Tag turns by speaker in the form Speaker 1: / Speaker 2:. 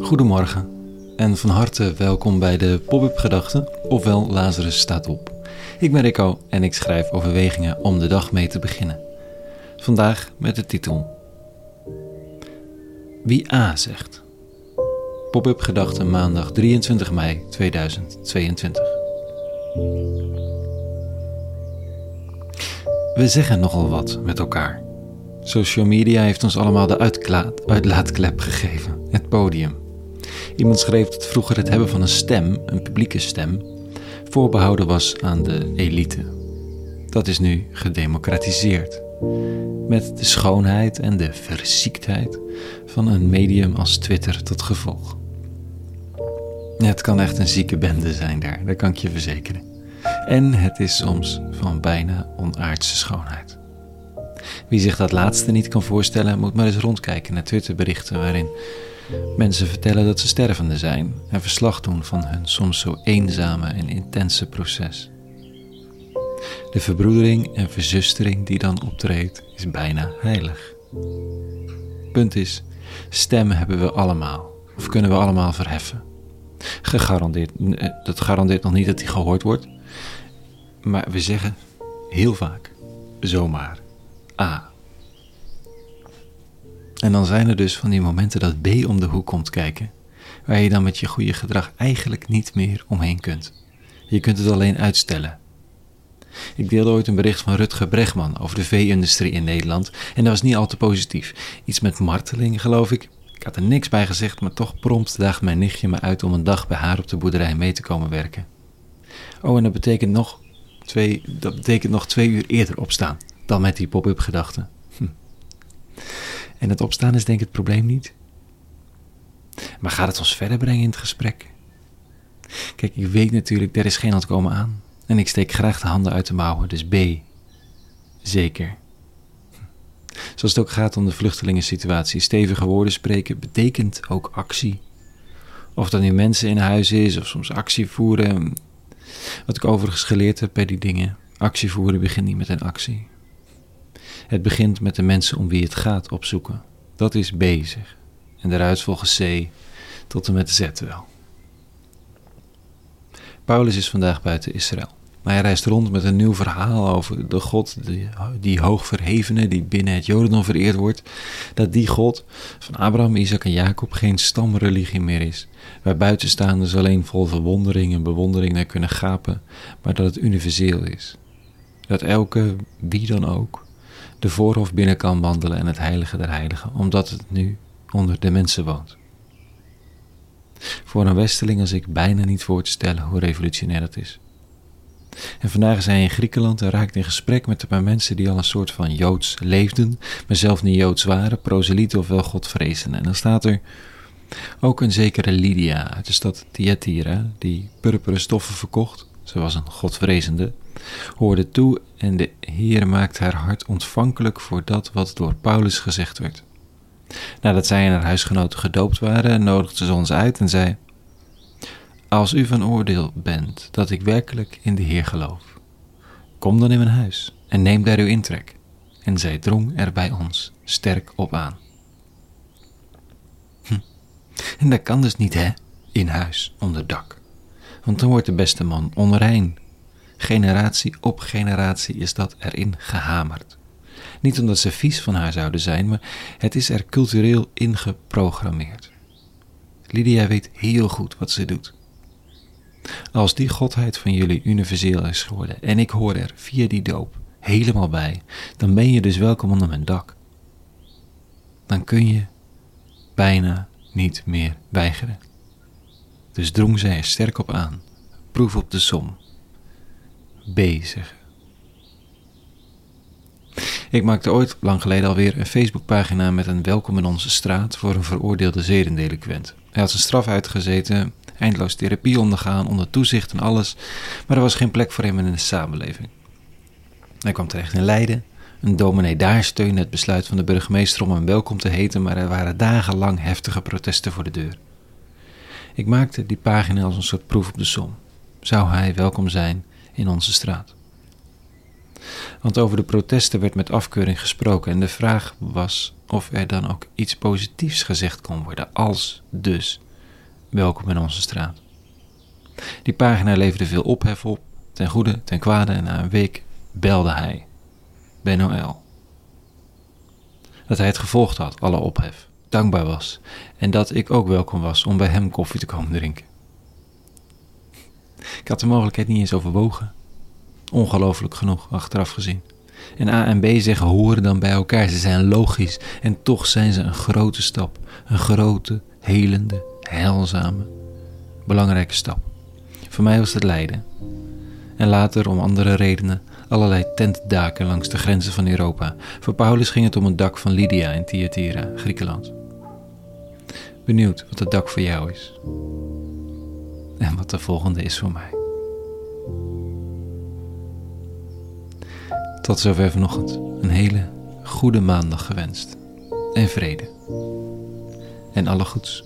Speaker 1: Goedemorgen en van harte welkom bij de Pop-up Gedachten, ofwel Lazarus staat op. Ik ben Rico en ik schrijf overwegingen om de dag mee te beginnen. Vandaag met de titel Wie A zegt. Pop-up Gedachten maandag 23 mei 2022. We zeggen nogal wat met elkaar. Social media heeft ons allemaal de uitlaatklep gegeven, het podium. Iemand schreef dat vroeger het hebben van een stem, een publieke stem, voorbehouden was aan de elite. Dat is nu gedemocratiseerd. Met de schoonheid en de versiektheid van een medium als Twitter tot gevolg. Het kan echt een zieke bende zijn daar, dat kan ik je verzekeren. En het is soms van bijna onaardse schoonheid. Wie zich dat laatste niet kan voorstellen, moet maar eens rondkijken naar Twitterberichten waarin mensen vertellen dat ze stervende zijn en verslag doen van hun soms zo eenzame en intense proces. De verbroedering en verzustering die dan optreedt is bijna heilig. Punt is, stemmen hebben we allemaal, of kunnen we allemaal verheffen. Gegarandeerd, eh, dat garandeert nog niet dat die gehoord wordt, maar we zeggen heel vaak, zomaar, A. En dan zijn er dus van die momenten dat B om de hoek komt kijken, waar je dan met je goede gedrag eigenlijk niet meer omheen kunt. Je kunt het alleen uitstellen. Ik deelde ooit een bericht van Rutger Bregman over de vee-industrie in Nederland en dat was niet al te positief. Iets met marteling, geloof ik. Ik had er niks bij gezegd, maar toch prompt daagt mijn nichtje me uit om een dag bij haar op de boerderij mee te komen werken. Oh, en dat betekent nog twee, dat betekent nog twee uur eerder opstaan dan met die pop-up gedachten. En het opstaan is denk ik het probleem niet. Maar gaat het ons verder brengen in het gesprek? Kijk, ik weet natuurlijk, er is geen ontkomen aan. En ik steek graag de handen uit de mouwen, dus B. Zeker. Zoals het ook gaat om de vluchtelingensituatie. Stevige woorden spreken betekent ook actie. Of dat nu mensen in huis is, of soms actie voeren. Wat ik overigens geleerd heb bij die dingen. Actie voeren begint niet met een actie. Het begint met de mensen om wie het gaat opzoeken. Dat is bezig. En daaruit volgens C tot en met Z wel. Paulus is vandaag buiten Israël. Maar hij reist rond met een nieuw verhaal over de God, die, die hoogverhevene, die binnen het Jodendom vereerd wordt. Dat die God van Abraham, Isaac en Jacob geen stamreligie meer is. Waar buitenstaanders alleen vol verwondering en bewondering naar kunnen gapen, maar dat het universeel is. Dat elke, wie dan ook, de voorhof binnen kan wandelen en het heilige der heiligen, omdat het nu onder de mensen woont. Voor een westeling als ik bijna niet voor te stellen hoe revolutionair dat is. En vandaag is hij in Griekenland en raakt in gesprek met een paar mensen die al een soort van Joods leefden, maar zelf niet Joods waren, proselieten of wel Godvrezen. En dan staat er ook een zekere Lydia uit de stad Thyatira, die purperen stoffen verkocht. Ze was een Godvrezende, hoorde toe en de Heer maakt haar hart ontvankelijk voor dat wat door Paulus gezegd werd. Nadat zij en haar huisgenoten gedoopt waren, nodigde ze ons uit en zei: Als u van oordeel bent dat ik werkelijk in de Heer geloof, kom dan in mijn huis en neem daar uw intrek. En zij drong er bij ons sterk op aan. Hm. En dat kan dus niet, hè? In huis, onder dak. Want dan wordt de beste man onrein Generatie op generatie is dat erin gehamerd. Niet omdat ze vies van haar zouden zijn, maar het is er cultureel ingeprogrammeerd. Lydia weet heel goed wat ze doet. Als die godheid van jullie universeel is geworden en ik hoor er via die doop helemaal bij, dan ben je dus welkom onder mijn dak. Dan kun je bijna niet meer weigeren. Dus drong zij er sterk op aan. Proef op de som bezig. Ik maakte ooit, lang geleden alweer, een Facebookpagina met een welkom in onze straat voor een veroordeelde zedendelinquent. Hij had zijn straf uitgezeten, eindeloos therapie ondergaan, onder toezicht en alles, maar er was geen plek voor hem in de samenleving. Hij kwam terecht in Leiden. Een dominee daar steunde het besluit van de burgemeester om hem welkom te heten, maar er waren dagenlang heftige protesten voor de deur. Ik maakte die pagina als een soort proef op de som. Zou hij welkom zijn in onze straat. Want over de protesten werd met afkeuring gesproken en de vraag was of er dan ook iets positiefs gezegd kon worden als dus welkom in onze straat. Die pagina leverde veel ophef op, ten goede, ten kwade en na een week belde hij, Ben Noël. Dat hij het gevolgd had, alle ophef, dankbaar was en dat ik ook welkom was om bij hem koffie te komen drinken. Ik had de mogelijkheid niet eens overwogen. Ongelooflijk genoeg, achteraf gezien. En A en B zeggen horen dan bij elkaar. Ze zijn logisch en toch zijn ze een grote stap. Een grote, helende, heilzame, belangrijke stap. Voor mij was het lijden. En later, om andere redenen, allerlei tentdaken langs de grenzen van Europa. Voor Paulus ging het om een dak van Lydia in Thyatira, Griekenland. Benieuwd wat het dak voor jou is. En wat de volgende is voor mij. Tot zover vanochtend. Een hele goede maandag gewenst. En vrede. En alle goeds.